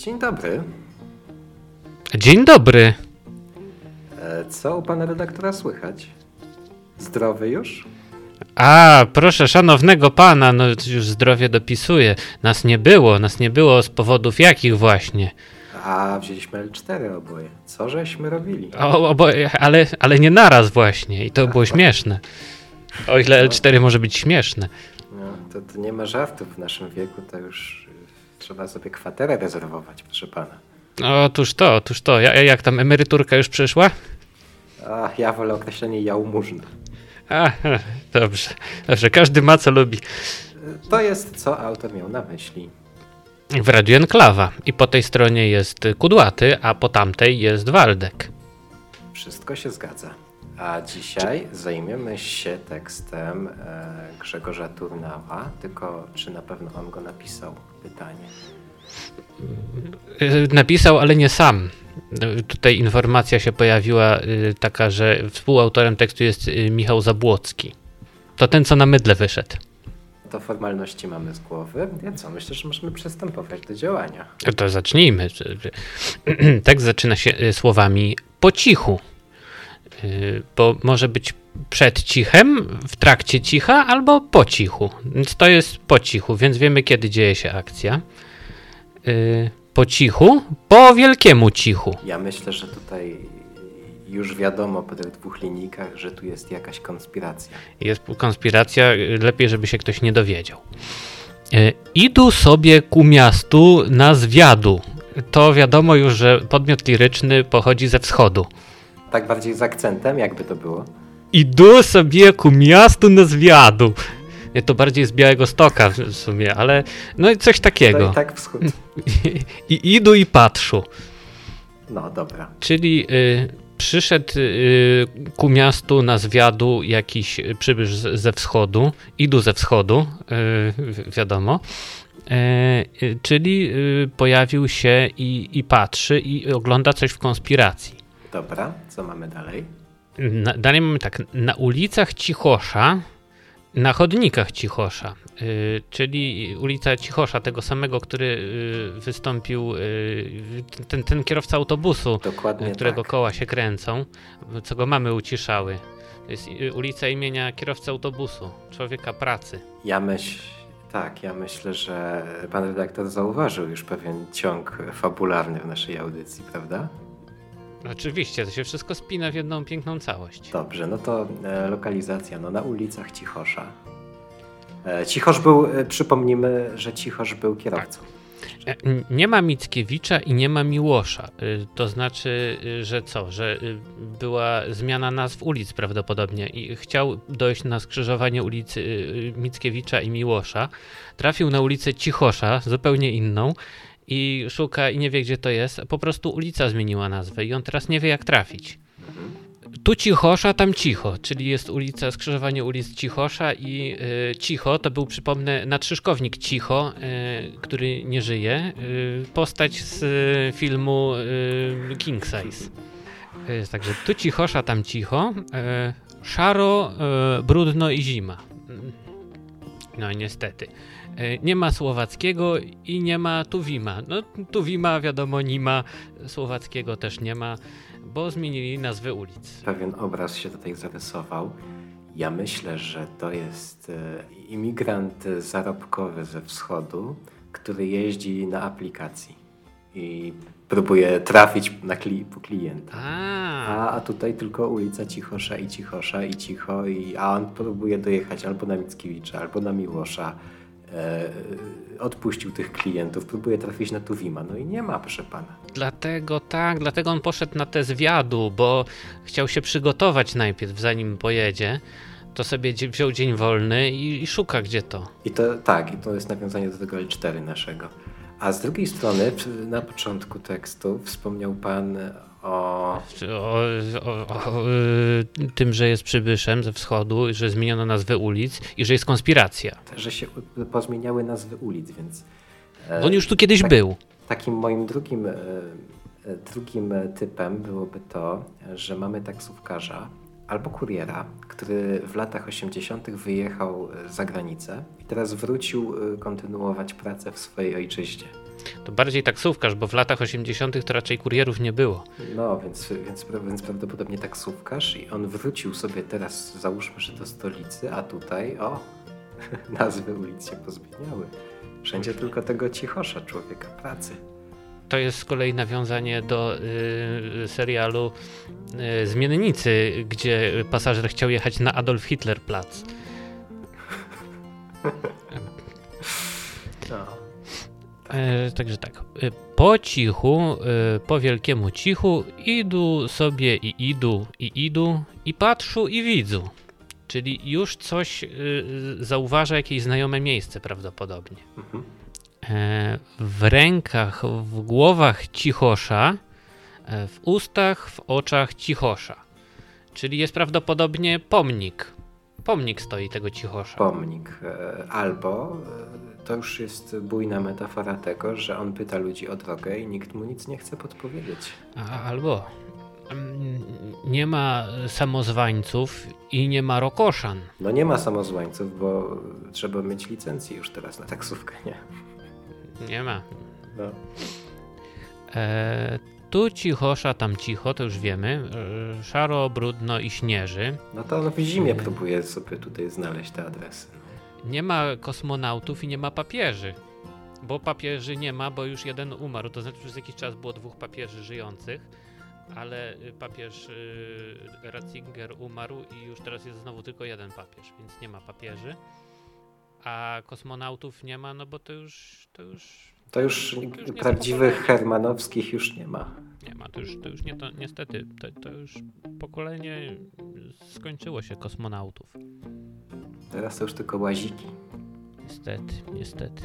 Dzień dobry. Dzień dobry. E, Co u pana redaktora słychać? Zdrowy już? A, proszę szanownego pana, no już zdrowie dopisuje. Nas nie było, nas nie było z powodów jakich właśnie. A, wzięliśmy L4 oboje. Co żeśmy robili? O, oboje, ale, ale nie naraz właśnie i to było śmieszne. O ile L4 może być śmieszne. No, to, to nie ma żartów w naszym wieku, to już trzeba sobie kwaterę rezerwować, proszę pana. Otóż to, otóż to. Ja, jak tam emeryturka już przyszła? A, ja wolę określenie jałmużna. A, dobrze, dobrze, każdy ma co lubi. To jest, co autor miał na myśli. W Radiu Enklawa i po tej stronie jest Kudłaty, a po tamtej jest Waldek. Wszystko się zgadza. A dzisiaj zajmiemy się tekstem e, Grzegorza Turnała, tylko czy na pewno on go napisał? Pytanie. Y, Napisał, ale nie sam. Y, Tutaj informacja się pojawiła taka, że współautorem tekstu jest Michał Zabłocki. To ten, co na mydle wyszedł. To formalności mamy z głowy, więc co? Myślę, że możemy przystępować do działania. To zacznijmy. Tekst zaczyna się słowami po cichu. Y, Bo może być przed cichem, w trakcie cicha albo po cichu. Więc to jest po cichu, więc wiemy kiedy dzieje się akcja. Y, Po cichu, po wielkiemu cichu. Ja myślę, że tutaj już wiadomo po tych dwóch linijkach, że tu jest jakaś konspiracja. Jest konspiracja, y, lepiej, żeby się ktoś nie dowiedział. E, Idu sobie ku miastu na zwiadu. To wiadomo już, że podmiot liryczny pochodzi ze wschodu. Tak bardziej z akcentem, jakby to było. Idu sobie ku miastu na zwiadu. Nie, to bardziej z Białego Stoka w sumie, ale no i coś To takiego. i tak wschód. I idu i patrzu. No dobra. Czyli y, przyszedł y, ku miastu na zwiadu jakiś przybysz z, ze wschodu, idu ze wschodu, y, wi- wiadomo. E, y, czyli y, pojawił się i, i patrzy i ogląda coś w konspiracji. Dobra, co mamy dalej? Na, dalej mamy tak, na ulicach Cichosza, na chodnikach Cichosza, y, czyli ulica Cichosza, tego samego, który y, wystąpił, y, ten, ten kierowca autobusu, Dokładnie którego tak. koła się kręcą, co go mamy uciszały. To jest ulica imienia kierowcy autobusu, człowieka pracy. Ja myśl, tak, ja myślę, że pan redaktor zauważył już pewien ciąg fabularny w naszej audycji, prawda? Oczywiście, to się wszystko spina w jedną piękną całość. Dobrze, no to e, lokalizacja, no na ulicach Cichosza. E, Cichosz był, e, przypomnijmy, że Cichosz był kierowcą. N- Nie ma Mickiewicza i nie ma Miłosza. To znaczy, że co? Że była zmiana nazw ulic prawdopodobnie i chciał dojść na skrzyżowanie ulicy Mickiewicza i Miłosza. Trafił na ulicę Cichosza, zupełnie inną i szuka i nie wie gdzie to jest. Po prostu ulica zmieniła nazwę i on teraz nie wie jak trafić. Tu Cichosza, tam Cicho, czyli jest ulica, skrzyżowanie ulic Cichosza i y, Cicho to był, przypomnę, natrzyszkownik Cicho, y, który nie żyje, y, postać z y, filmu y, King Size. Y, także tu Cichosza, tam Cicho, szaro, brudno i zima. No niestety. Y, Nie ma słowackiego i nie ma Tuwima. No Tuwima wiadomo nie ma, słowackiego też nie ma, bo zmienili nazwy ulic. Pewien obraz się tutaj zarysował. Ja myślę, że to jest e, imigrant zarobkowy ze wschodu, który jeździ na aplikacji i próbuje trafić na kli po klienta. A, A, tutaj tylko ulica Cichosza i Cichosza i Cicho, i, a on próbuje dojechać albo na Mickiewicza, albo na Miłosza. E, odpuścił tych klientów, próbuje trafić na Tuwima. No i nie ma, proszę pana. dlatego tak, dlatego on poszedł na te zwiadu, bo chciał się przygotować najpierw, zanim pojedzie. To sobie wziął dzień wolny i, i szuka gdzie to. I to tak, i to jest nawiązanie do tego L4 naszego. A z drugiej strony, na początku tekstu wspomniał pan o. O, o, o, tym, że jest przybyszem ze wschodu, że zmieniono nazwę ulic i że jest konspiracja. że się pozmieniały nazwy ulic, więc. e, On już tu kiedyś był. Takim moim drugim, e, e, drugim typem byłoby to, że mamy taksówkarza albo kuriera, który w latach 80. wyjechał e, za granicę i teraz wrócił e, kontynuować pracę w swojej ojczyźnie. To bardziej taksówkarz, bo w latach 80. to raczej kurierów nie było. No, więc, więc, więc prawdopodobnie taksówkarz i on wrócił sobie teraz, załóżmy, że do stolicy, a tutaj, o, nazwy ulic się pozmieniały. Wszędzie tylko tego cichosza, człowieka pracy. To jest z kolei nawiązanie do y, serialu y, Zmiennicy, gdzie pasażer chciał jechać na Adolf Hitler Platz. No. E, także tak. E, po cichu, e, po wielkiemu cichu, idu sobie i idu, i idu, i patrzu i widzu. Czyli już coś e, zauważa, jakieś znajome miejsce prawdopodobnie. Mhm. E, w rękach, w głowach cichosza, e, w ustach, w oczach cichosza. Czyli jest prawdopodobnie pomnik. Pomnik stoi tego cichosza. Pomnik. Albo to już jest bujna metafora tego, że on pyta ludzi o drogę i nikt mu nic nie chce podpowiedzieć. A, albo mm, nie ma samozwańców i nie ma rokoszan. No nie ma samozwańców, bo trzeba mieć licencję już teraz na taksówkę, nie? Nie ma. No. E, tu cichosza, tam cicho, to już wiemy. E, szaro, brudno i śnieży. No to w zimie próbuje sobie tutaj znaleźć te adresy nie ma kosmonautów i nie ma papieży. Bo papieży nie ma, bo już jeden umarł. To znaczy, przez jakiś czas było dwóch papieży żyjących, ale papież y, Ratzinger umarł i już teraz jest znowu tylko jeden papież, więc nie ma papieży. A kosmonautów nie ma, no bo to już. To już, to już, to już prawdziwych hermanowskich już nie ma. Nie ma, to już, to już nie, to, niestety, to, to już pokolenie skończyło się kosmonautów. Teraz to już tylko łaziki. Niestety, niestety.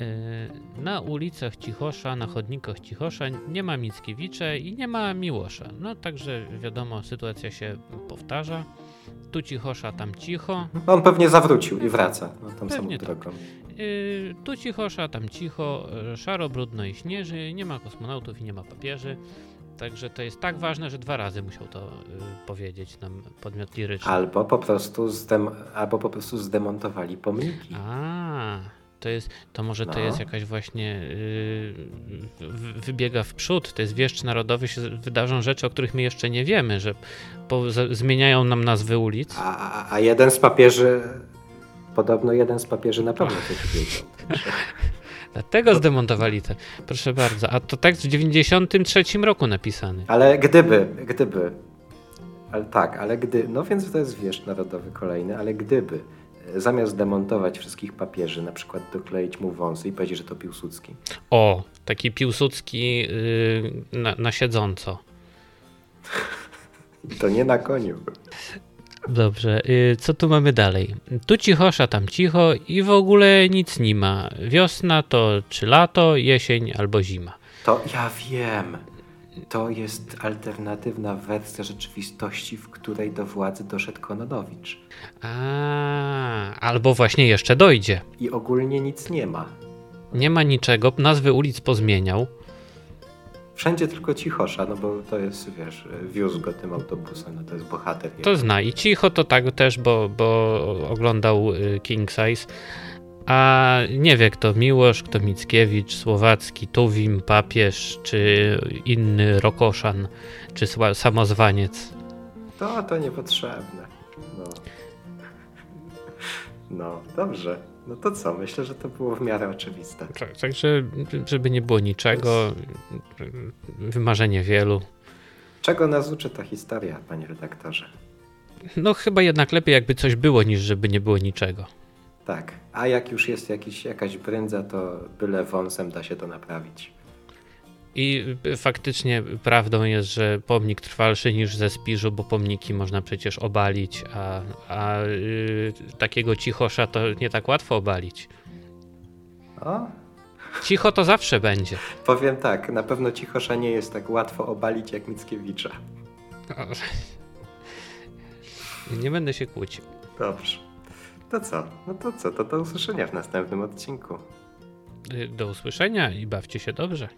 E, na ulicach Cichosza, na chodnikach Cichosza nie ma Mickiewicza i nie ma Miłosza. No także wiadomo, sytuacja się powtarza. Tu Cichosza, tam cicho. On pewnie zawrócił i wraca no, tą pewnie samą tak. drogą. Tak. tu Cichosza, tam cicho, e, szaro, brudno i śnieży, nie ma kosmonautów i nie ma papieży. Także to jest tak ważne, że dwa razy musiał to y, powiedzieć nam podmiot liryczny. Albo po prostu, zdem, albo po prostu zdemontowali pomniki. A, to jest, to może no. to jest jakaś właśnie y, wybiega w przód, to jest wieszcz narodowy, się wydarzą rzeczy, o których my jeszcze nie wiemy, że po, z, zmieniają nam nazwy ulic. A, a jeden z papieży, podobno jeden z papieży na pewno coś wiedział. Dlatego zdemontowali te. Proszę bardzo. A to tekst w 93 roku napisany. Ale gdyby, gdyby. Ale tak, ale gdy. No więc to jest wiesz narodowy kolejny, ale gdyby e, zamiast demontować wszystkich papieży, na przykład dokleić mu wąsy i powiedzieć, że to Piłsudski. O, taki Piłsudski yy, na, na siedząco. To nie na koniu. Dobrze, y, co tu mamy dalej? Tu cichosza, tam cicho i w ogóle nic nie ma. Wiosna to czy lato, jesień albo zima. To ja wiem. To jest alternatywna wersja rzeczywistości, w której do władzy doszedł Kononowicz. A, albo właśnie jeszcze dojdzie. I ogólnie nic nie ma. Nie ma niczego, nazwy ulic pozmieniał. Wszędzie tylko cichosza, no bo to jest, wiesz, wiózł go tym autobusem, no to jest bohater. To zna i cicho to tak też, bo, bo oglądał y, King Size. A nie wie kto Miłosz, kto Mickiewicz, Słowacki, Tuwim, papież, czy inny Rokoszan, czy samozwaniec. To, to niepotrzebne. No. no, dobrze. No to co? Myślę, że to było w miarę oczywiste. Tak, także, żeby nie było niczego, wymarzenie wielu. Czego nas uczy ta historia, panie redaktorze? No chyba jednak lepiej jakby coś było, niż żeby nie było niczego. Tak, a jak już jest jakiś, jakaś brędza, to byle wąsem da się to naprawić. I faktycznie prawdą jest, że pomnik trwalszy niż ze Spiżu, bo pomniki można przecież obalić, a, a yy, takiego cichosza to nie tak łatwo obalić. O? Cicho to zawsze będzie. Powiem tak, na pewno cichosza nie jest tak łatwo obalić jak Mickiewicza. Nie będę się kłócił. Dobrze. To co? No to co? To do usłyszenia w następnym odcinku. Do usłyszenia i bawcie się dobrze.